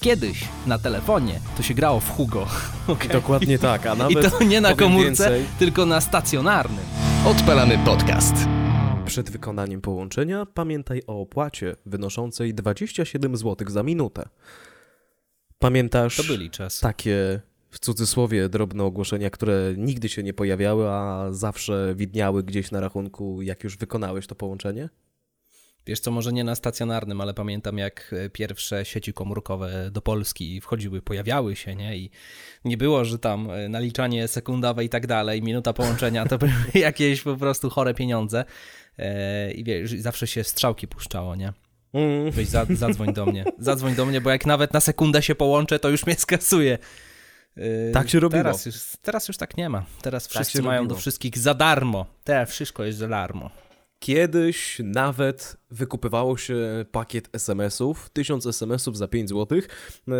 kiedyś na telefonie to się grało w Hugo. Okay. Dokładnie tak, a nawet I to nie na komórce, więcej. tylko na stacjonarnym. Odpalamy podcast. Przed wykonaniem połączenia pamiętaj o opłacie wynoszącej 27 zł za minutę. Pamiętasz to byli czas. takie w cudzysłowie drobne ogłoszenia, które nigdy się nie pojawiały, a zawsze widniały gdzieś na rachunku, jak już wykonałeś to połączenie? Wiesz co, może nie na stacjonarnym, ale pamiętam jak e, pierwsze sieci komórkowe do Polski wchodziły, pojawiały się, nie? I nie było, że tam e, naliczanie sekundowe i tak dalej, minuta połączenia to były jakieś po prostu chore pieniądze. E, I wiesz, zawsze się strzałki puszczało, nie? Mm. Weź za, zadzwoń do mnie. Zadzwoń do mnie, bo jak nawet na sekundę się połączę, to już mnie skasuje. Tak się robiło. Teraz już, teraz już tak nie ma. Teraz tak wszyscy mają robiło. do wszystkich za darmo. Teraz wszystko jest za darmo. Kiedyś nawet wykupywało się pakiet SMS-ów, 1000 SMS-ów za 5 zł. E,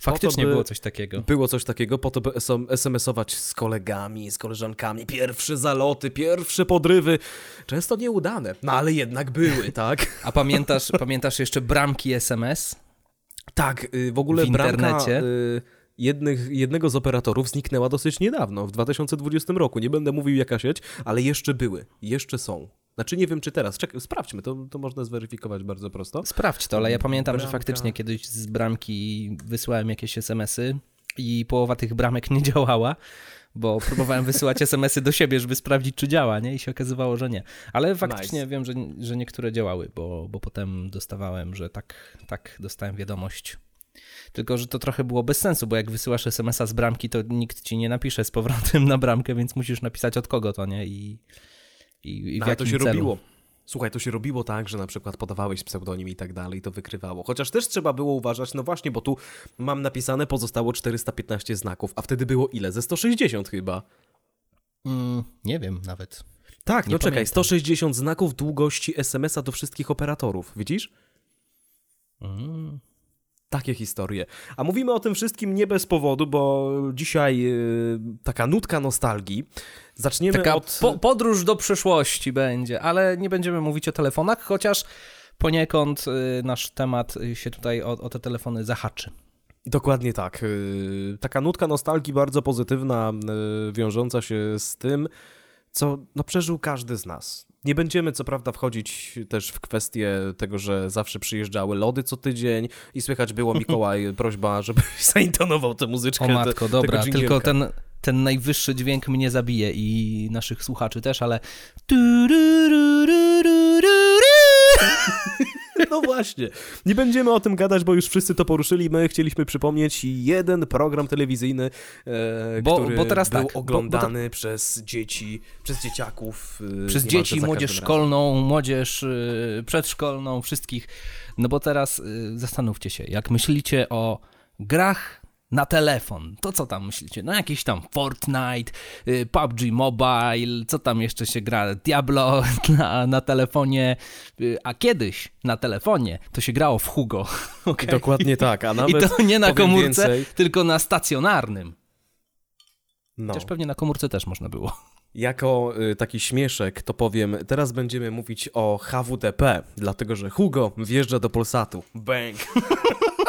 Faktycznie było coś takiego. Było coś takiego, po to by SMS-ować z kolegami, z koleżankami. Pierwsze zaloty, pierwsze podrywy. Często nieudane, no ale jednak były, tak? A pamiętasz, pamiętasz jeszcze bramki SMS? Tak, y, w ogóle w bramka... Internecie? Y, jednych, jednego z operatorów zniknęła dosyć niedawno, w 2020 roku. Nie będę mówił jaka sieć, ale jeszcze były, jeszcze są. Znaczy nie wiem czy teraz, Czekaj, sprawdźmy, to, to można zweryfikować bardzo prosto. Sprawdź to, ale ja pamiętam, Bramka. że faktycznie kiedyś z bramki wysłałem jakieś SMS-y i połowa tych bramek nie działała bo próbowałem wysyłać SMS-y do siebie, żeby sprawdzić, czy działa, nie? I się okazywało, że nie. Ale faktycznie nice. wiem, że, że niektóre działały, bo, bo potem dostawałem, że tak, tak dostałem wiadomość tylko, że to trochę było bez sensu, bo jak wysyłasz SMS-a z bramki, to nikt ci nie napisze z powrotem na bramkę, więc musisz napisać od kogo to, nie? I, i, i w no, jakim to się celu. robiło. Słuchaj, to się robiło tak, że na przykład podawałeś pseudonim i tak dalej, to wykrywało. Chociaż też trzeba było uważać, no właśnie, bo tu mam napisane pozostało 415 znaków, a wtedy było ile? Ze 160 chyba. Mm, nie wiem nawet. Tak, nie no pamiętam. czekaj, 160 znaków długości SMS-a do wszystkich operatorów, widzisz? Mm. Takie historie. A mówimy o tym wszystkim nie bez powodu, bo dzisiaj yy, taka nutka nostalgii. Zaczniemy taka od... Po, podróż do przeszłości będzie, ale nie będziemy mówić o telefonach, chociaż poniekąd yy, nasz temat się tutaj o, o te telefony zahaczy. Dokładnie tak. Yy, taka nutka nostalgii bardzo pozytywna, y, wiążąca się z tym, co no, przeżył każdy z nas. Nie będziemy co prawda wchodzić też w kwestię tego, że zawsze przyjeżdżały lody co tydzień i słychać było Mikołaj prośba, żeby zaintonował tę muzyczkę. O matko, te, dobra, tylko ten, ten najwyższy dźwięk mnie zabije i naszych słuchaczy też, ale No właśnie. Nie będziemy o tym gadać, bo już wszyscy to poruszyli. My chcieliśmy przypomnieć jeden program telewizyjny, e, bo, który bo teraz był tak, oglądany bo, bo przez dzieci, przez dzieciaków. E, przez dzieci, młodzież szkolną, młodzież e, przedszkolną, wszystkich. No bo teraz e, zastanówcie się, jak myślicie o grach na telefon. To co tam myślicie? No jakiś tam Fortnite, y, PUBG Mobile, co tam jeszcze się gra? Diablo na, na telefonie, y, a kiedyś na telefonie to się grało w Hugo. Okay? Dokładnie tak, a nawet I to nie na komórce, więcej. tylko na stacjonarnym. No. Chociaż pewnie na komórce też można było. Jako y, taki śmieszek to powiem, teraz będziemy mówić o HWDP, dlatego że Hugo wjeżdża do Polsatu. Bang!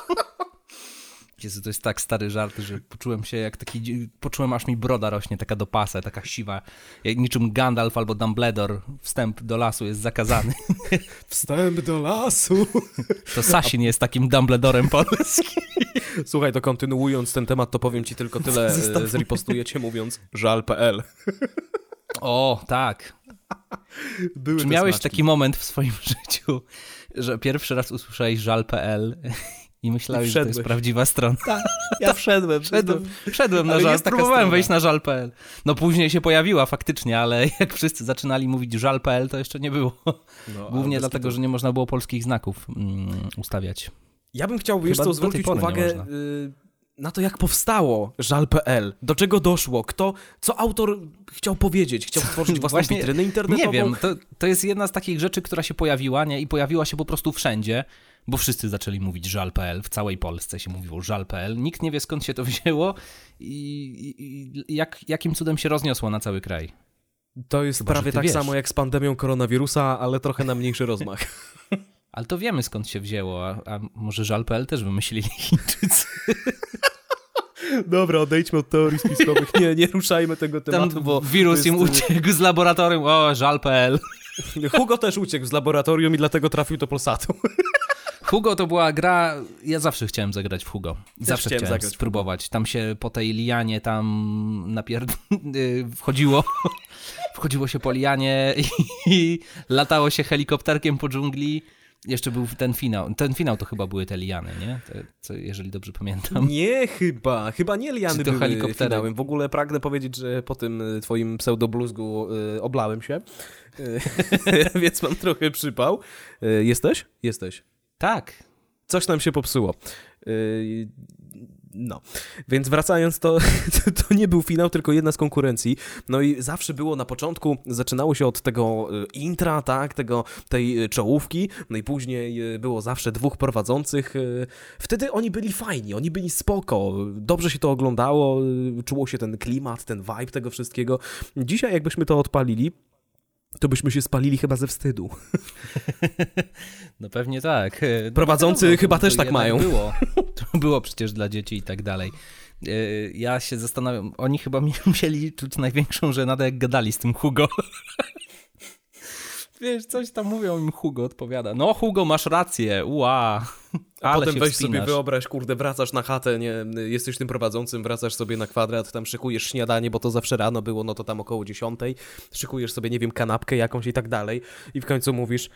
Jezu, to jest tak stary żart, że poczułem się jak taki, poczułem aż mi broda rośnie, taka do pasa, taka siwa, jak niczym Gandalf albo Dumbledore, wstęp do lasu jest zakazany. Wstęp do lasu! To Sasin jest takim Dumbledorem polskim. Słuchaj, to kontynuując ten temat, to powiem ci tylko tyle, e, zripostuję cię mówiąc żal.pl. O, tak. Były Czy miałeś taki moment w swoim życiu, że pierwszy raz usłyszałeś żal.pl i myślałeś, I że to jest prawdziwa strona. Tak, ja wszedłem. Wszedłem, wszedłem na żal, próbowałem wejść na żal.pl. No później się pojawiła faktycznie, ale jak wszyscy zaczynali mówić żal.pl, to jeszcze nie było. No, Głównie dlatego, to... że nie można było polskich znaków mm, ustawiać. Ja bym chciał, wiesz co, zwrócić uwagę y, na to, jak powstało żal.pl, do czego doszło, kto, co autor chciał powiedzieć, chciał stworzyć własną Właśnie, witrynę internetową. Nie wiem, to, to jest jedna z takich rzeczy, która się pojawiła, nie? I pojawiła się po prostu wszędzie bo wszyscy zaczęli mówić żal.pl, w całej Polsce się mówiło żal.pl, nikt nie wie skąd się to wzięło i, i, i jak, jakim cudem się rozniosło na cały kraj. To jest Chyba, prawie tak wiesz. samo jak z pandemią koronawirusa, ale trochę na mniejszy rozmach. Ale to wiemy skąd się wzięło, a, a może żal.pl też wymyślili Chińczycy. Dobra, odejdźmy od teorii spiskowych. Nie, nie ruszajmy tego tematu, Tam bo... wirus im uciekł z laboratorium, o, żal.pl. Hugo też uciekł z laboratorium i dlatego trafił do Polsatu. Hugo to była gra, ja zawsze chciałem zagrać w Hugo. Zawsze chciałem chciałem, spróbować. Tam się po tej lianie tam napier... y, wchodziło, wchodziło się po lianie i, latało się helikopterkiem po dżungli. Jeszcze był ten finał. Ten finał to chyba były te liany, nie? Te, co, jeżeli dobrze pamiętam. Nie, chyba. Chyba nie liany Czy to były helikoptery? finałem. W ogóle pragnę powiedzieć, że po tym y, twoim pseudobluzgu y, oblałem się, y, więc mam trochę przypał. Y, jesteś? Jesteś. Tak. Coś nam się popsuło. Y, No, więc wracając, to, to nie był finał, tylko jedna z konkurencji. No i zawsze było na początku, zaczynało się od tego y, intra, tak, tego, tej y, czołówki, no i później było zawsze dwóch prowadzących. Wtedy oni byli fajni, oni byli spoko, dobrze się to oglądało, czuło się ten klimat, ten vibe tego wszystkiego. Dzisiaj jakbyśmy to odpalili, to byśmy się spalili chyba ze wstydu. No pewnie tak. No Prowadzący wiadomo, chyba to też tak jednak mają. Było. To było przecież dla dzieci i tak dalej. Yy, Ja się zastanawiam, oni chyba mi- musieli czuć największą żenadę, jak gadali z tym Hugo. Wiesz, coś tam mówią im Hugo, odpowiada. No Hugo, masz rację, ua. A Ale potem weź wspinasz. sobie wyobraź, kurde, wracasz na chatę, nie, jesteś tym prowadzącym, wracasz sobie na kwadrat, tam szykujesz śniadanie, bo to zawsze rano było, no to tam około dziesiątej, szykujesz sobie, nie wiem, kanapkę jakąś i tak dalej i w końcu mówisz,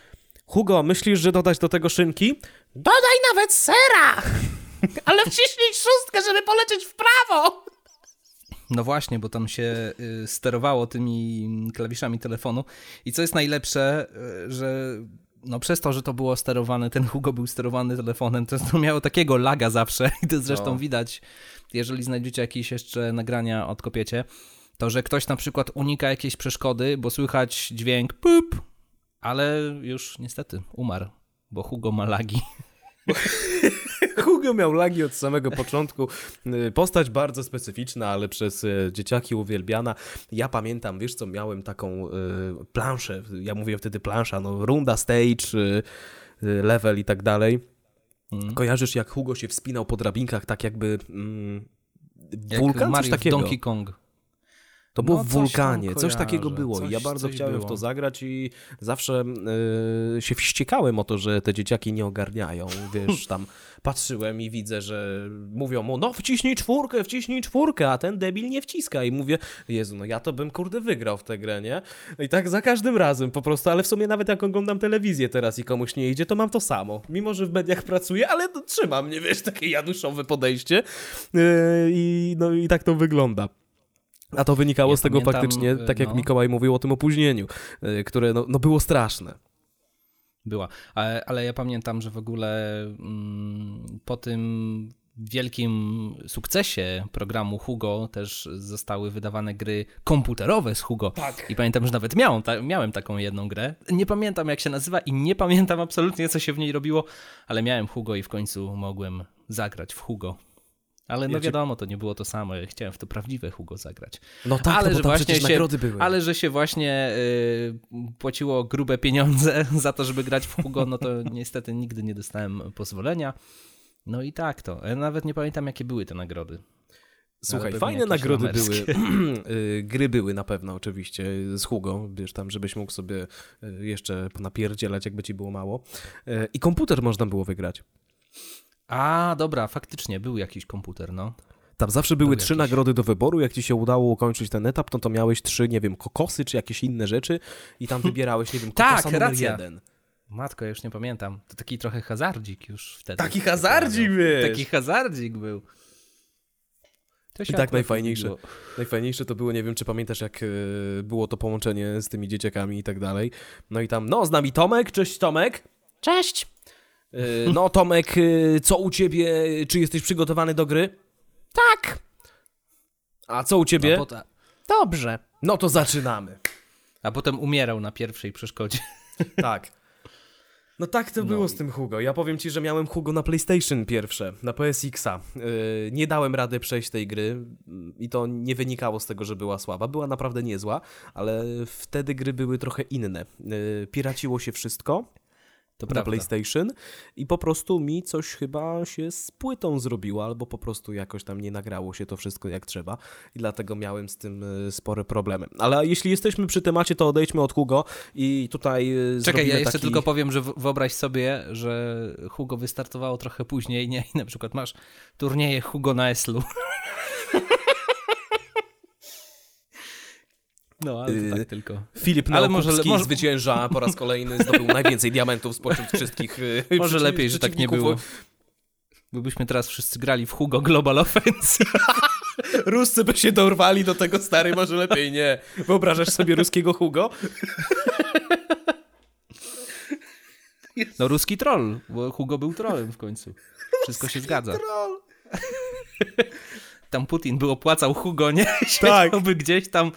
Hugo, myślisz, że dodać do tego szynki? Dodaj nawet sera! Ale wciśnij szóstkę, żeby polecieć w prawo! No właśnie, bo tam się y, sterowało tymi klawiszami telefonu. I co jest najlepsze, y, że no przez to, że to było sterowane, ten Hugo był sterowany telefonem, to, to miało takiego laga zawsze. I to zresztą No. widać, jeżeli znajdziecie jakieś jeszcze nagrania, odkopiecie, to że ktoś na przykład unika jakiejś przeszkody, bo słychać dźwięk pup, ale już niestety umarł, bo Hugo ma lagi. Hugo miał lagi od samego początku. Y, Postać bardzo specyficzna, ale przez y, dzieciaki uwielbiana. Ja pamiętam, wiesz co, miałem taką y, planszę, ja mówię wtedy plansza, no runda, stage, level i tak dalej. Mm. Kojarzysz, jak Hugo się wspinał po drabinkach, tak jakby mm, wulkan, coś Mario w takiego. Donkey Kong. To było No, w coś wulkanie, coś takiego było i ja coś- bardzo coś chciałem w było. to zagrać i zawsze y, się wściekałem o to, że te dzieciaki nie ogarniają, wiesz, tam patrzyłem i widzę, że mówią mu, no wciśnij czwórkę, wciśnij czwórkę, a ten debil nie wciska i mówię, Jezu, no ja to bym kurde wygrał w tę grę, nie? I tak za każdym razem po prostu, ale w sumie nawet jak oglądam telewizję teraz i komuś nie idzie, to mam to samo. Mimo, że w mediach pracuję, ale to trzyma mnie, wiesz, takie jaduszowe podejście yy, i no i tak to wygląda. A to wynikało Ja z tego pamiętam, faktycznie, y, tak jak no. Mikołaj mówił o tym opóźnieniu, y, które no, no było straszne. Była, ale, ale ja pamiętam, że w ogóle mm, po tym wielkim sukcesie programu Hugo też zostały wydawane gry komputerowe z Hugo. Tak. I pamiętam, że nawet miałem, ta, miałem taką jedną grę. Nie pamiętam jak się nazywa i nie pamiętam absolutnie co się w niej robiło, ale miałem Hugo i w końcu mogłem zagrać w Hugo. Ale no Ja ci- wiadomo, to nie było to samo. Ja chciałem w to prawdziwe Hugo zagrać. No tak, ale no że właśnie się, nagrody były. ale że się właśnie y, płaciło grube pieniądze za to, żeby grać w Hugo, no to niestety nigdy nie dostałem pozwolenia. No i tak to. Ja nawet nie pamiętam, jakie były te nagrody. Słuchaj, fajne nagrody były. lamerskie. Y, Gry były na pewno oczywiście z Hugo, wiesz tam, żebyś mógł sobie y, jeszcze napierdzielać, jakby ci było mało. Y, I komputer można było wygrać. A, dobra, faktycznie, był jakiś komputer, no. Tam zawsze były Były trzy jakieś. nagrody do wyboru. Jak ci się udało ukończyć ten etap, no to miałeś trzy, nie wiem, kokosy czy jakieś inne rzeczy i tam wybierałeś, nie wiem, kokosa Tak, numer racja. jeden. Matko, ja już nie pamiętam. To taki trochę hazardzik już wtedy. Taki hazardzik, wiesz. Taki hazardzik był. To się I tak najfajniejsze. Najfajniejsze to było, nie wiem, czy pamiętasz, jak y, było to połączenie z tymi dzieciakami i tak dalej. No i tam, no, z nami Tomek, cześć Tomek. Cześć. Y, no, Tomek, y, co u ciebie? Czy jesteś przygotowany do gry? Tak. A co u ciebie? A, pot- Dobrze. No to zaczynamy. a potem umierał na pierwszej przeszkodzie. Tak. No tak to No było i- z tym Hugo. Ja powiem ci, że miałem Hugo na PlayStation pierwsze, na PSX-a. Yy, nie dałem rady przejść tej gry yy, i to nie wynikało z tego, że była słaba. Była naprawdę niezła, ale wtedy gry były trochę inne. Yy, piraciło się wszystko. To na PlayStation i po prostu mi coś chyba się z płytą zrobiło, albo po prostu jakoś tam nie nagrało się to wszystko jak trzeba i dlatego miałem z tym e, spore problemy. Ale jeśli jesteśmy przy temacie, to odejdźmy od Hugo i tutaj e, Czekaj, ja jeszcze taki... tylko powiem, że wyobraź sobie, że Hugo wystartowało trochę później, nie? I na przykład masz turnieje Hugo na Eslu. No, ale to tak tylko. Filip ale może, może zwycięża po raz kolejny, zdobył najwięcej diamentów spośród wszystkich y, Może lepiej, że tak nie było. Byśmy teraz wszyscy grali w Hugo Global Offensive. Ruscy by się dorwali do tego stary, może lepiej nie. Wyobrażasz sobie ruskiego Hugo? No ruski troll, bo Hugo był trollem w końcu. Wszystko się zgadza. Troll. Tam Putin by opłacał Hugo, nie? Siedziałby tak. gdzieś tam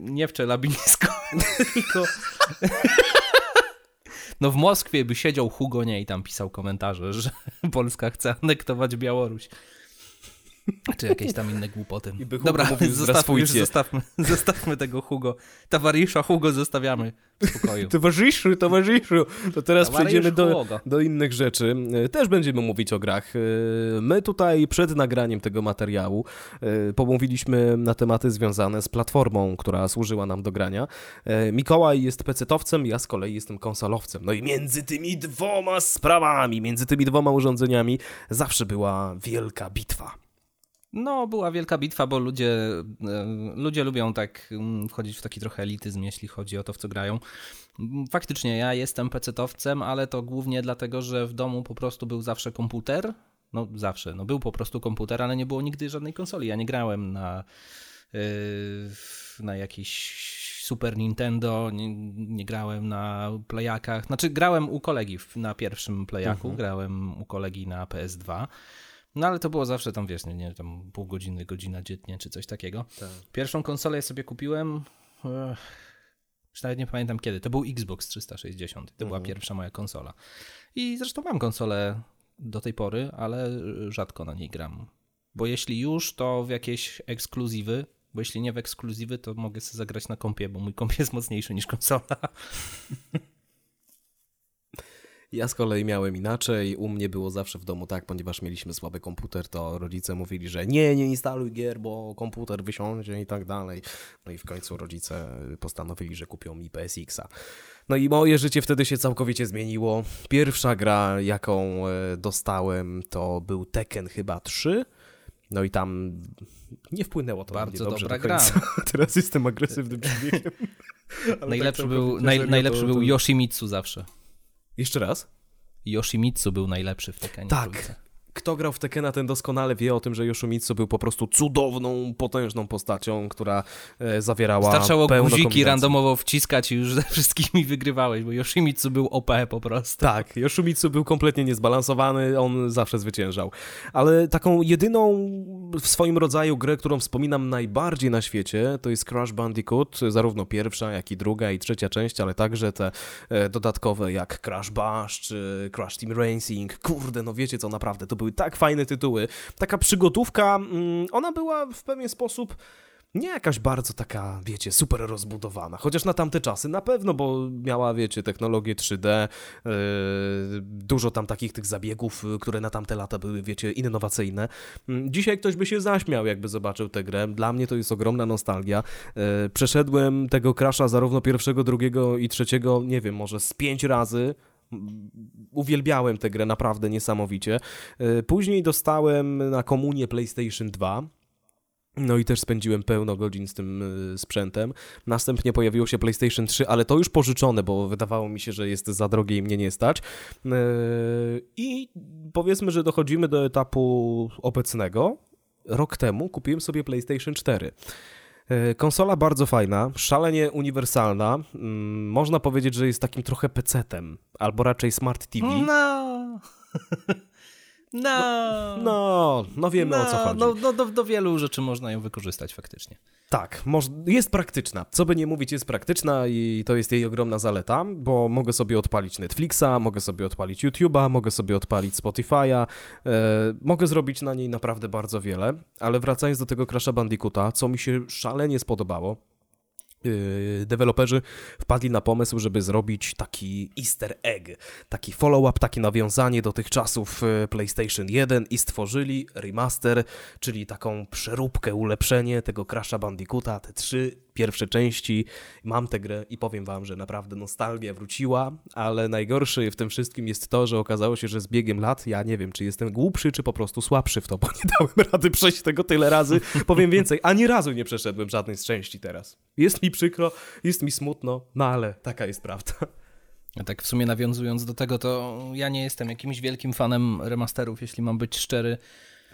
nie w Czelabińsku, tylko... No w Moskwie by siedział Hugo nie i tam pisał komentarze, że Polska chce anektować Białoruś. Czy jakieś tam inne głupoty. Dobra, zostawmy, już zostawmy, zostawmy tego Hugo. Towarzysza Hugo zostawiamy w spokoju. towarzyszu, towarzyszu. To teraz przejdziemy do, do innych rzeczy. Też będziemy mówić o grach. My tutaj przed nagraniem tego materiału e, pomówiliśmy na tematy związane z platformą, która służyła nam do grania. E, Mikołaj jest pecetowcem, ja z kolei jestem konsolowcem. No i między tymi dwoma sprawami, między tymi dwoma urządzeniami zawsze była wielka bitwa. No, była wielka bitwa, bo ludzie, e, ludzie lubią tak mm, wchodzić w taki trochę elityzm, jeśli chodzi o to, w co grają. Faktycznie, ja jestem pecetowcem, ale to głównie dlatego, że w domu po prostu był zawsze komputer. No, zawsze. No, był po prostu komputer, ale nie było nigdy żadnej konsoli. Ja nie grałem na, yy, na jakiś Super Nintendo, nie, nie, grałem na playakach. Znaczy, grałem u kolegi na pierwszym playaku, mhm. grałem u kolegi na PS2. No ale to było zawsze tam, wiesz, nie, nie tam pół godziny, godzina dziennie, czy coś takiego. Tak. Pierwszą konsolę sobie kupiłem, już nawet nie pamiętam kiedy, to był Xbox 360, to mhm. była pierwsza moja konsola. I zresztą mam konsolę do tej pory, ale rzadko na niej gram. Bo jeśli już, to w jakieś ekskluzywy, bo jeśli nie w ekskluzywy, to mogę sobie zagrać na kompie, bo mój komp jest mocniejszy niż konsola. Ja z kolei miałem inaczej. U mnie było zawsze w domu tak, ponieważ mieliśmy słaby komputer, to rodzice mówili, że nie, nie instaluj gier, bo komputer wysiądzie i tak dalej. No i w końcu rodzice postanowili, że kupią mi PSX-a. No i moje życie wtedy się całkowicie zmieniło. Pierwsza gra, jaką e, dostałem, to był Tekken chyba 3. No i tam nie wpłynęło to bardzo dobrze dobra do gra. Teraz jestem agresywnym człowiekiem. najlepszy tak był, naj, najlepszy to, to... był Yoshimitsu zawsze. Jeszcze raz? Yoshimitsu był najlepszy w Tekkenie. Tak, kto grał w Tekena, ten doskonale wie o tym, że Yoshimitsu był po prostu cudowną, potężną postacią, która e, zawierała Starczało guziki randomowo wciskać i już ze wszystkimi wygrywałeś, bo Yoshimitsu był OP po prostu. Tak, Yoshimitsu był kompletnie niezbalansowany, on zawsze zwyciężał. Ale taką jedyną w swoim rodzaju grę, którą wspominam najbardziej na świecie, to jest Crash Bandicoot, zarówno pierwsza, jak i druga i trzecia część, ale także te e, dodatkowe jak Crash Bash czy Crash Team Racing. Kurde, no wiecie co, naprawdę, to był były tak fajne tytuły. Taka przygotówka, mm, ona była w pewien sposób nie jakaś bardzo taka, wiecie, super rozbudowana. Chociaż na tamte czasy na pewno, bo miała, wiecie, technologię 3D, yy, dużo tam takich tych zabiegów, które na tamte lata były, wiecie, innowacyjne. Yy, dzisiaj ktoś by się zaśmiał, jakby zobaczył tę grę. Dla mnie to jest ogromna nostalgia. Yy, przeszedłem tego Crasha zarówno pierwszego, drugiego i trzeciego, nie wiem, może z pięć razy, uwielbiałem tę grę naprawdę niesamowicie. E, później dostałem na komunię PlayStation 2. No i też spędziłem pełno godzin z tym e, sprzętem. Następnie pojawiło się PlayStation 3, ale to już pożyczone, bo wydawało mi się, że jest za drogie i mnie nie stać. E, I powiedzmy, że dochodzimy do etapu obecnego. Rok temu kupiłem sobie PlayStation 4. E, konsola bardzo fajna, szalenie uniwersalna. Mm, można powiedzieć, że jest takim trochę PC-tem, albo raczej Smart TV. No. No. no, no, no wiemy no, o co chodzi. No, no do, do, wielu rzeczy można ją wykorzystać faktycznie. Tak, jest praktyczna. Co by nie mówić, jest praktyczna i to jest jej ogromna zaleta, bo mogę sobie odpalić Netflixa, mogę sobie odpalić YouTube'a, mogę sobie odpalić Spotify'a, e, mogę zrobić na niej naprawdę bardzo wiele, ale wracając do tego Crash'a Bandicoota, co mi się szalenie spodobało, deweloperzy wpadli na pomysł, żeby zrobić taki easter egg, taki follow-up, takie nawiązanie do tych czasów yy, PlayStation 1 i stworzyli remaster, czyli taką przeróbkę, ulepszenie tego Crash'a Bandicoota, te trzy pierwsze części. Mam tę grę i powiem wam, że naprawdę nostalgia wróciła, ale najgorsze w tym wszystkim jest to, że okazało się, że z biegiem lat, ja nie wiem, czy jestem głupszy, czy po prostu słabszy w to, bo nie dałem rady przejść tego tyle razy. Powiem więcej, ani razu nie przeszedłem żadnej z części teraz. Jest mi przykro, jest mi smutno, no ale taka jest prawda. A tak w sumie nawiązując do tego, to ja nie jestem jakimś wielkim fanem remasterów, jeśli mam być szczery.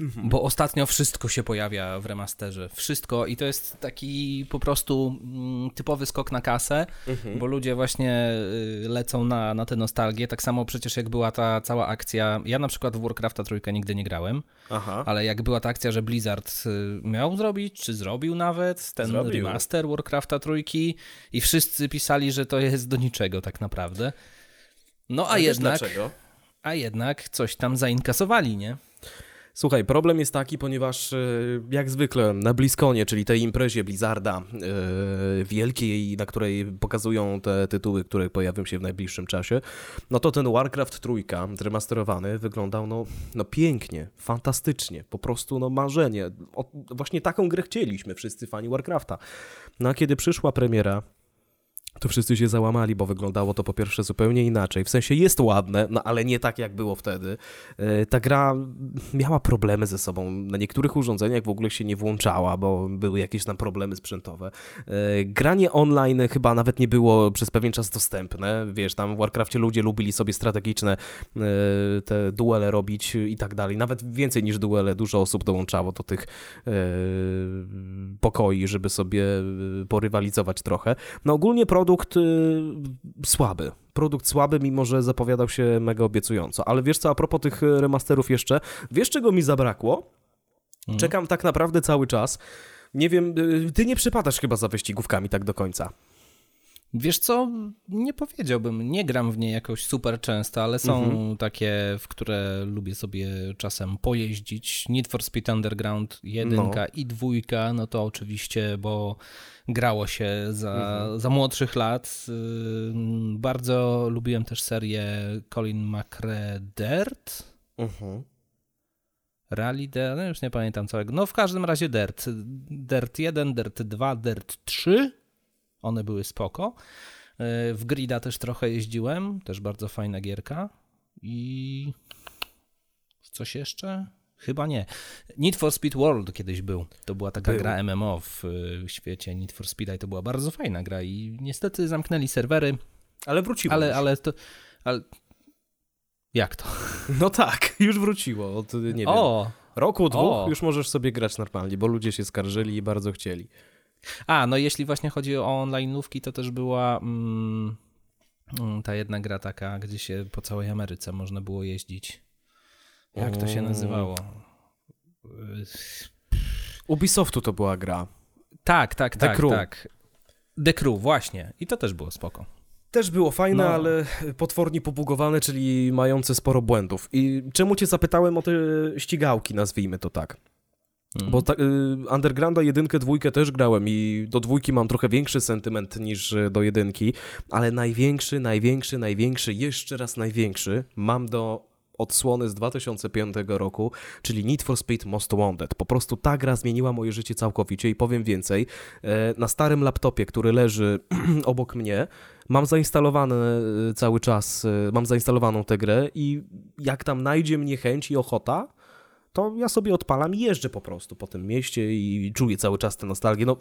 Mhm. Bo ostatnio wszystko się pojawia w remasterze. Wszystko i to jest taki po prostu mm, typowy skok na kasę, mhm. bo ludzie właśnie y, lecą na, na tę nostalgię. Tak samo przecież jak była ta cała akcja. Ja na przykład w Warcrafta trójkę nigdy nie grałem, Aha. ale jak była ta akcja, że Blizzard y, miał zrobić, czy zrobił nawet ten zrobił. remaster Warcrafta trójki i wszyscy pisali, że to jest do niczego tak naprawdę. No a, a jednak. Dlaczego? A jednak coś tam zainkasowali, nie? Słuchaj, problem jest taki, ponieważ e, jak zwykle na Bliskonie, czyli tej imprezie Blizzarda yy, wielkiej, na której pokazują te tytuły, które pojawią się w najbliższym czasie, no to ten Warcraft trójka zremasterowany wyglądał no, no pięknie, fantastycznie, po prostu no marzenie. O, właśnie taką grę chcieliśmy wszyscy fani Warcrafta. No a kiedy przyszła premiera, to wszyscy się załamali, bo wyglądało to po pierwsze zupełnie inaczej. W sensie jest ładne, no ale nie tak jak było wtedy. E, ta gra miała problemy ze sobą. Na niektórych urządzeniach w ogóle się nie włączała, bo były jakieś tam problemy sprzętowe. E, granie online chyba nawet nie było przez pewien czas dostępne. Wiesz, tam w Warcraftie ludzie lubili sobie strategiczne e, te duele robić i tak dalej. Nawet więcej niż duele, dużo osób dołączało do tych pokoi, żeby sobie porywalizować trochę. No ogólnie produkt produkt y, słaby. Produkt słaby, mimo że zapowiadał się mega obiecująco. Ale wiesz co, a propos tych remasterów jeszcze, wiesz czego mi zabrakło? Mhm. Czekam tak naprawdę cały czas. Nie wiem, y, ty nie przypadasz chyba za wyścigówkami tak do końca. Wiesz co, nie powiedziałbym, nie gram w nie jakoś super często, ale są mhm. takie, w które lubię sobie czasem pojeździć. Need for Speed Underground jedynka no. i dwójka, no to oczywiście, bo grało się za, mhm. za młodszych lat. Bardzo lubiłem też serię Colin McRae Dirt. Mhm. Rally Dirt, no już nie pamiętam całego. No w każdym razie Dirt. Dirt 1, Dirt 2, Dirt 3. One były spoko. E, w Grida też trochę jeździłem, też bardzo fajna gierka. I coś jeszcze? Chyba nie. Need for Speed World kiedyś był. To była taka był. gra MMO w, w świecie Need for Speed i to była bardzo fajna gra i niestety zamknęli serwery. Ale wróciło. Ale, ale to... Ale... Jak to? No tak, już wróciło. Od, nie wiem, o, roku, dwóch o. już możesz sobie grać normalnie, bo ludzie się skarżyli i bardzo chcieli. A, no jeśli właśnie chodzi o online'ówki, to też była mm, mm, ta jedna gra taka, gdzie się po całej Ameryce można było jeździć. Jak to się nazywało? Ubisoftu to była gra. Tak, tak, The tak, Crew. tak. The Crew, właśnie. I to też było spoko. Też było fajne, no. ale potwornie pobugowane, czyli mające sporo błędów. I czemu cię zapytałem o te ścigałki, nazwijmy to tak? Bo ta, y, Undergrounda jedynkę, dwójkę też grałem i do dwójki mam trochę większy sentyment niż y, do jedynki, ale największy, największy, największy, jeszcze raz największy mam do odsłony z 2005 roku, czyli Need for Speed Most Wanted. Po prostu ta gra zmieniła moje życie całkowicie i powiem więcej, e, na starym laptopie, który leży obok mnie, mam zainstalowane e, cały czas, e, mam zainstalowaną tę grę i jak tam najdzie mnie chęć i ochota, to ja sobie odpalam i jeżdżę po prostu po tym mieście i czuję cały czas tę nostalgię. No,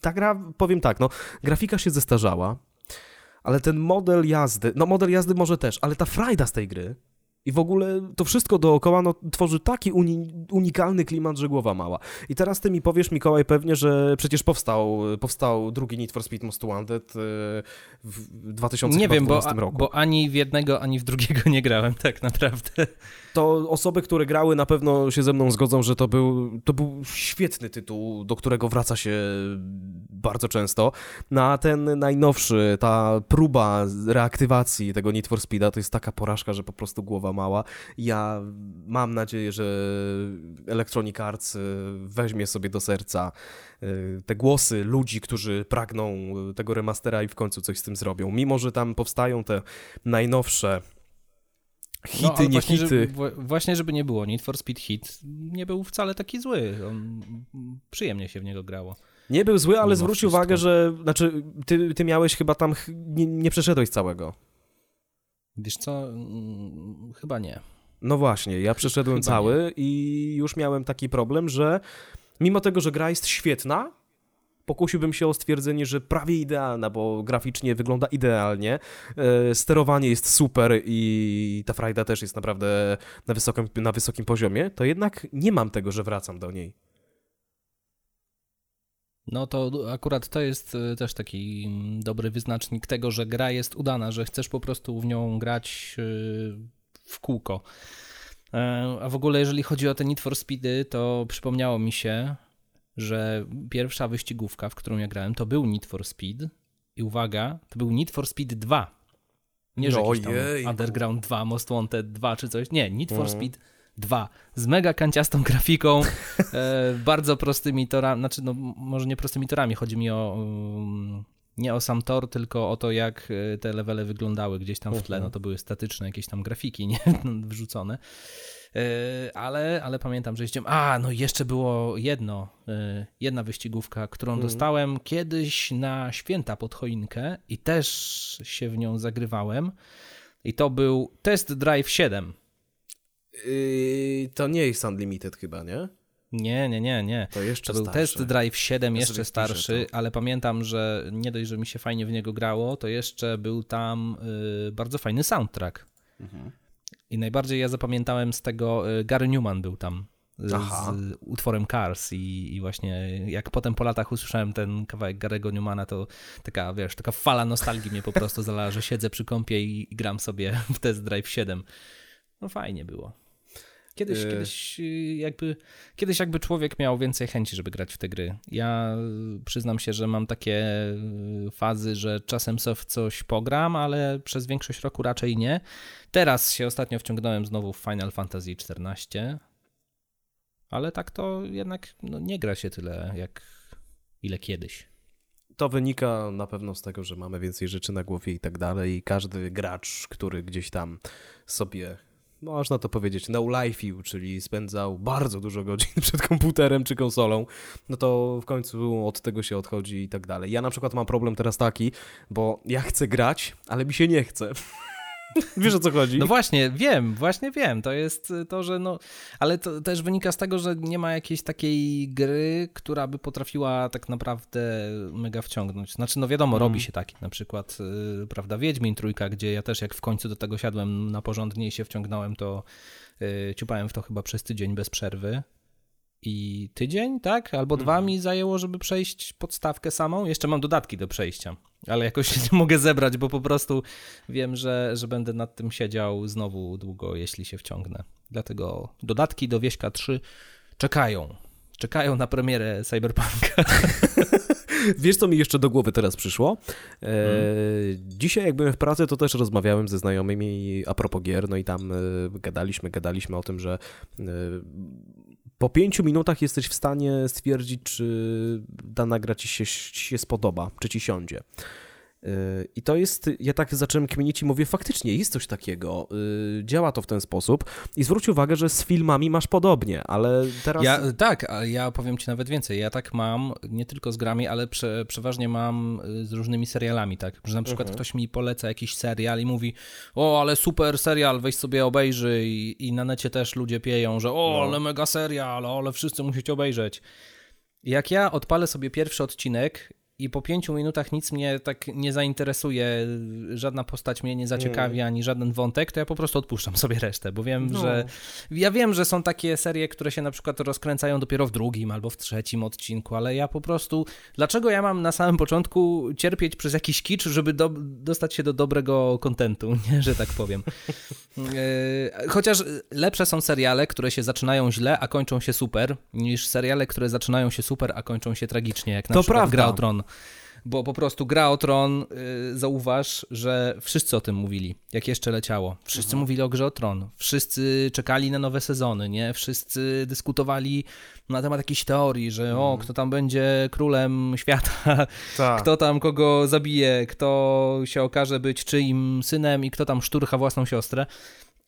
ta gra, powiem tak, no, grafika się zestarzała, ale ten model jazdy, no model jazdy może też, ale ta frajda z tej gry, i w ogóle to wszystko dookoła no, tworzy taki uni unikalny klimat, że głowa mała. I teraz ty mi powiesz, Mikołaj, pewnie, że przecież powstał, powstał drugi Need for Speed Most Wanted e, w 2012 nie wiem, bo, roku. bo ani w jednego, ani w drugiego nie grałem tak naprawdę. To osoby, które grały na pewno się ze mną zgodzą, że to był, to był świetny tytuł, do którego wraca się bardzo często. Na ten najnowszy, ta próba reaktywacji tego Need for Speeda to jest taka porażka, że po prostu głowa załamała. Ja mam nadzieję, że Electronic Arts weźmie sobie do serca te głosy ludzi, którzy pragną tego remastera i w końcu coś z tym zrobią. Mimo, że tam powstają te najnowsze Hity, no, nie właśnie, hity. Żeby, właśnie, żeby nie było, Need for Speed Hit nie był wcale taki zły. On, przyjemnie się w niego grało. Nie był zły, ale zwróć uwagę, że znaczy, ty, ty miałeś chyba tam, nie, nie przeszedłeś całego. Wiesz co, mm, chyba nie. No właśnie, ja przeszedłem chyba cały nie. i już miałem taki problem, że mimo tego, że gra jest świetna, pokusiłbym się o stwierdzenie, że prawie idealna, bo graficznie wygląda idealnie, e, sterowanie jest super i ta frajda też jest naprawdę na wysokim, na wysokim poziomie, to jednak nie mam tego, że wracam do niej. No to akurat to jest e, też taki mm, dobry wyznacznik tego, że gra jest udana, że chcesz po prostu w nią grać e, w kółko. A w ogóle, jeżeli chodzi o te Need for Speedy, to przypomniało mi się, że pierwsza wyścigówka, w którą ja grałem, to był Need for Speed i uwaga, to był Need for Speed 2. Nie, że jakiś tam Underground 2, Most Wanted 2 czy coś. Nie, Need for mm. Speed 2 z mega kanciastą grafiką, e, bardzo prostymi torami, znaczy no może nie prostymi torami, chodzi mi o um, nie o sam tor, tylko o to jak e, te levele wyglądały gdzieś tam w tle, mhm. no to były statyczne jakieś tam grafiki, nie, wrzucone. E, ale, ale pamiętam, że jeździłem. A, no jeszcze było jedno, e, jedna wyścigówka, którą mm. dostałem kiedyś na święta pod choinkę i też się w nią zagrywałem. I to był Test Drive 7. Yy, to nie jest Unlimited chyba, nie? Nie, nie, nie, nie. To jeszcze to był starszy. Test Drive 7, jeszcze starszy, ale pamiętam, że nie dość, że mi się fajnie w niego grało, to jeszcze był tam y, bardzo fajny soundtrack. Mhm. I najbardziej ja zapamiętałem z tego, y, Gary Newman był tam z, z utworem Cars i, i, właśnie jak potem po latach usłyszałem ten kawałek Garego Newmana, to taka, wiesz, taka fala nostalgii mnie po prostu zalała, że siedzę przy kąpie i, i gram sobie w Test Drive 7. No fajnie było. Kiedyś, yy. kiedyś, jakby, kiedyś jakby człowiek miał więcej chęci, żeby grać w te gry. Ja przyznam się, że mam takie fazy, że czasem sobie w coś pogram, ale przez większość roku raczej nie. Teraz się ostatnio wciągnąłem znowu w Final Fantasy XIV, ale tak to jednak no, nie gra się tyle, jak ile kiedyś. To wynika na pewno z tego, że mamy więcej rzeczy na głowie i tak dalej i każdy gracz, który gdzieś tam sobie można to powiedzieć, no life'ił, czyli spędzał bardzo dużo godzin przed komputerem czy konsolą, no to w końcu od tego się odchodzi i tak dalej. Ja na przykład mam problem teraz taki, bo ja chcę grać, ale mi się nie chce. Wiesz o co chodzi? No właśnie, wiem, właśnie wiem. To jest to, że no. Ale to też wynika z tego, że nie ma jakiejś takiej gry, która by potrafiła tak naprawdę mega wciągnąć. Znaczy, no wiadomo, mm. robi się taki na przykład, yy, prawda, Wiedźmin Trójka, gdzie ja też jak w końcu do tego siadłem na porządnie i się wciągnąłem, to yy, ciupałem w to chyba przez tydzień bez przerwy i tydzień, tak? Albo dwa mhm. mi zajęło, żeby przejść podstawkę samą. Jeszcze mam dodatki do przejścia, ale jakoś się nie mogę zebrać, bo po prostu wiem, że, że będę nad tym siedział znowu długo, jeśli się wciągnę. Dlatego dodatki do Wieśka 3 czekają. Czekają na premierę Cyberpunka. Wiesz, co mi jeszcze do głowy teraz przyszło? E, hmm. Dzisiaj, jak byłem w pracy, to też rozmawiałem ze znajomymi a propos gier, no i tam e, gadaliśmy, gadaliśmy o tym, że e, po pięciu minutach jesteś w stanie stwierdzić, czy dana gra ci się, się spodoba, czy ci siądzie. I to jest, ja tak zacząłem kminić i mówię, faktycznie jest coś takiego, y, działa to w ten sposób i zwróć uwagę, że z filmami masz podobnie, ale teraz... Ja, tak, ale ja powiem ci nawet więcej, ja tak mam, nie tylko z grami, ale prze, przeważnie mam y, z różnymi serialami, tak, że na przykład mhm. ktoś mi poleca jakiś serial i mówi, o, ale super serial, weź sobie obejrzyj i, i na necie też ludzie pieją, że o, no. ale mega serial, ale wszyscy musicie obejrzeć. Jak ja odpalę sobie pierwszy odcinek i po pięciu minutach nic mnie tak nie zainteresuje, żadna postać mnie nie zaciekawi, mm. ani żaden wątek, to ja po prostu odpuszczam sobie resztę, bo wiem, no. że ja wiem, że są takie serie, które się na przykład rozkręcają dopiero w drugim albo w trzecim odcinku, ale ja po prostu, dlaczego ja mam na samym początku cierpieć przez jakiś kicz, żeby do, dostać się do dobrego kontentu, nie, że tak powiem. E, chociaż lepsze są seriale, które się zaczynają źle, a kończą się super, niż seriale, które zaczynają się super, a kończą się tragicznie, jak na to przykład prawda. Gra o Tron. Bo po prostu gra o tron, y, zauważ, że wszyscy o tym mówili, jak jeszcze leciało. Wszyscy mhm. mówili o grze o tron, wszyscy czekali na nowe sezony, nie? Wszyscy dyskutowali na temat jakichś teorii, że mhm. o, kto tam będzie królem świata, tak. kto tam kogo zabije, kto się okaże być czyim synem i kto tam szturcha własną siostrę.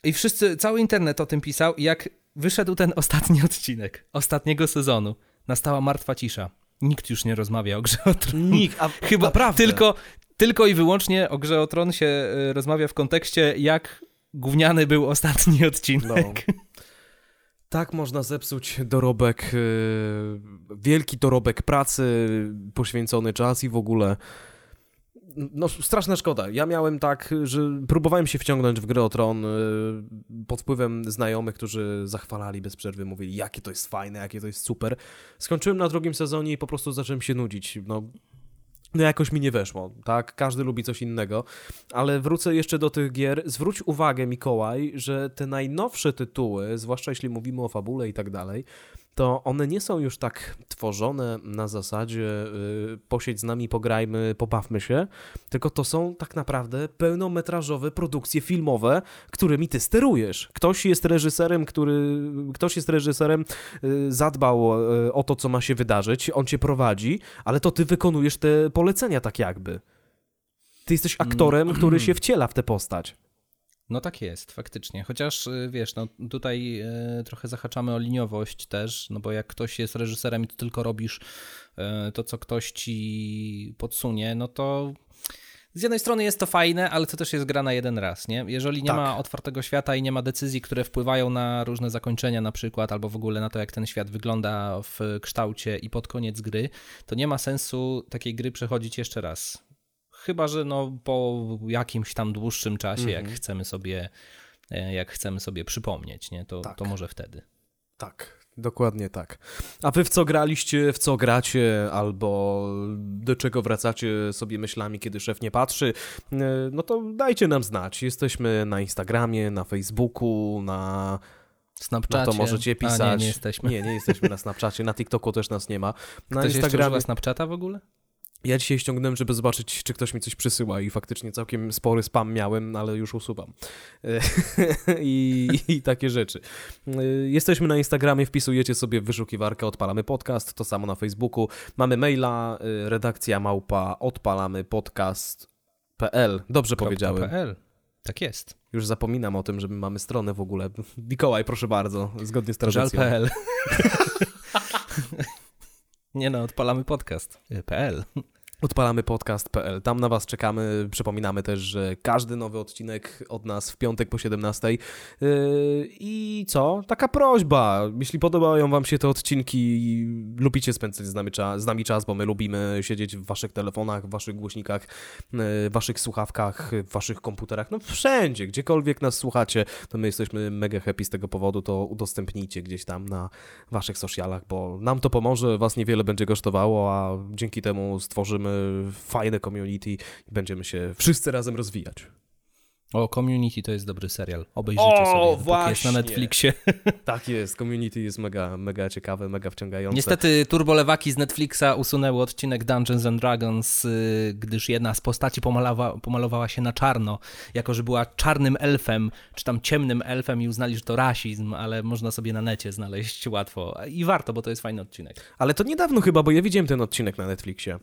I wszyscy, cały internet o tym pisał i jak wyszedł ten ostatni odcinek ostatniego sezonu, nastała martwa cisza. Nikt już nie rozmawia o grze o tron. Nikt, a chyba naprawdę. Tylko, tylko i wyłącznie o grze o tron się e, rozmawia w kontekście, jak gówniany był ostatni odcinek. No. Tak można zepsuć dorobek, e, wielki dorobek pracy, poświęcony czas i w ogóle no, straszna szkoda. Ja miałem tak, że próbowałem się wciągnąć w grę o Tron y, pod wpływem znajomych, którzy zachwalali bez przerwy, mówili, jakie to jest fajne, jakie to jest super. Skończyłem na drugim sezonie i po prostu zacząłem się nudzić. No, no jakoś mi nie weszło, tak? Każdy lubi coś innego, ale wrócę jeszcze do tych gier. Zwróć uwagę, Mikołaj, że te najnowsze tytuły, zwłaszcza jeśli mówimy o fabule i tak dalej, to one nie są już tak tworzone na zasadzie yy, posiedź z nami, pograjmy, pobawmy się, tylko to są tak naprawdę pełnometrażowe produkcje filmowe, którymi ty sterujesz. Ktoś jest reżyserem, który, ktoś jest reżyserem, yy, zadbał yy, o to, co ma się wydarzyć, on cię prowadzi, ale to ty wykonujesz te polecenia tak jakby. Ty jesteś aktorem, mm. który się wciela w tę postać. No tak jest, faktycznie. Chociaż y, wiesz, no tutaj y, trochę zahaczamy o liniowość też, no bo jak ktoś jest reżyserem i ty tylko robisz y, to, co ktoś ci podsunie, no to z jednej strony jest to fajne, ale to też jest gra na jeden raz, nie? Jeżeli nie tak. ma otwartego świata i nie ma decyzji, które wpływają na różne zakończenia na przykład, albo w ogóle na to, jak ten świat wygląda w kształcie i pod koniec gry, to nie ma sensu takiej gry przechodzić jeszcze raz. Chyba, że no po jakimś tam dłuższym czasie, mm -hmm. jak mhm. chcemy sobie e, jak chcemy sobie przypomnieć, nie? To, tak. to może wtedy. Tak, dokładnie tak. A wy w co graliście, w co gracie, albo do czego wracacie sobie myślami, kiedy szef nie patrzy, e, no to dajcie nam znać. Jesteśmy na Instagramie, na Facebooku, na Snapchacie. No to możecie pisać. A, nie, nie jesteśmy. Nie, nie jesteśmy na Snapchacie, na TikToku też nas nie ma. Na Ktoś Instagramie. Snapchata w ogóle? Ja dzisiaj ściągnąłem, żeby zobaczyć, czy ktoś mi coś przysyła i faktycznie całkiem spory spam miałem, ale już usuwam. I, I, takie rzeczy. Jesteśmy na Instagramie, wpisujecie sobie w wyszukiwarkę Odpalamy Podcast, to samo na Facebooku. Mamy maila, redakcja małpa odpalamy podcast.pl. Dobrze powiedziałem. .pl. Tak jest. Już zapominam o tym, że mamy stronę w ogóle. Mikołaj, proszę bardzo, zgodnie z tradycją. Żal.pl. Nie no, odpalamy podcast.pl. Odpalamy podcast.pl. Tam na Was czekamy. Przypominamy też, że każdy nowy odcinek od nas w piątek po 17. Yy, I co? Taka prośba. Jeśli podobają Wam się te odcinki, lubicie spędzać z nami, czas, z nami czas, bo my lubimy siedzieć w Waszych telefonach, w Waszych głośnikach, yy, w Waszych słuchawkach, w Waszych komputerach, no wszędzie, gdziekolwiek nas słuchacie, to my jesteśmy mega happy z tego powodu. To udostępnijcie gdzieś tam na Waszych socialach, bo nam to pomoże, Was niewiele będzie kosztowało, a dzięki temu stworzymy fajne community i będziemy się wszyscy razem rozwijać. O, Community to jest dobry serial. Obejrzyjcie o, sobie, właśnie. jest na Netflixie. Tak jest, Community jest mega, mega ciekawe, mega wciągające. Niestety turbolewaki z Netflixa usunęły odcinek Dungeons and Dragons, y, gdyż jedna z postaci pomalowa, pomalowała się na czarno, jako że była czarnym elfem, czy tam ciemnym elfem i uznali, że to rasizm, ale można sobie na necie znaleźć łatwo. I warto, bo to jest fajny odcinek. Ale to niedawno chyba, bo ja widziałem ten odcinek na Netflixie.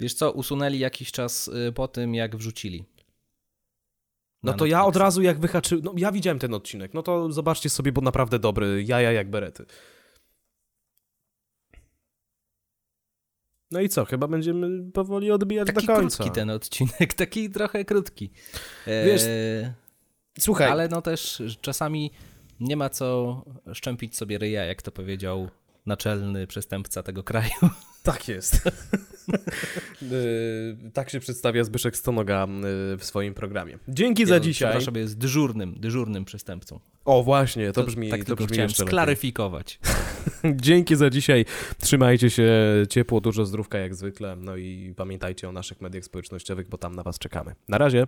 Wiesz co, usunęli jakiś czas y, po tym, jak wrzucili. No to ja od razu jak wyhaczyłem, no ja widziałem ten odcinek, no to zobaczcie sobie, bo naprawdę dobry, jaja jak berety. No i co, chyba będziemy powoli odbijać taki do końca. Taki ten odcinek, taki trochę krótki. Wiesz, e... słuchaj. Ale no też czasami nie ma co szczępić sobie ryja, jak to powiedział naczelny przestępca tego kraju. Tak jest. Y, tak się przedstawia Zbyszek Stonoga y, w swoim programie. Dzięki ja za dzisiaj. Przepraszam, jest dyżurnym, dyżurnym przestępcą. O, właśnie, to, to brzmi Tak to brzmi chciałem sklaryfikować. Dzięki za dzisiaj. Trzymajcie się ciepło, dużo zdrówka jak zwykle. No i pamiętajcie o naszych mediach społecznościowych, bo tam na was czekamy. Na razie.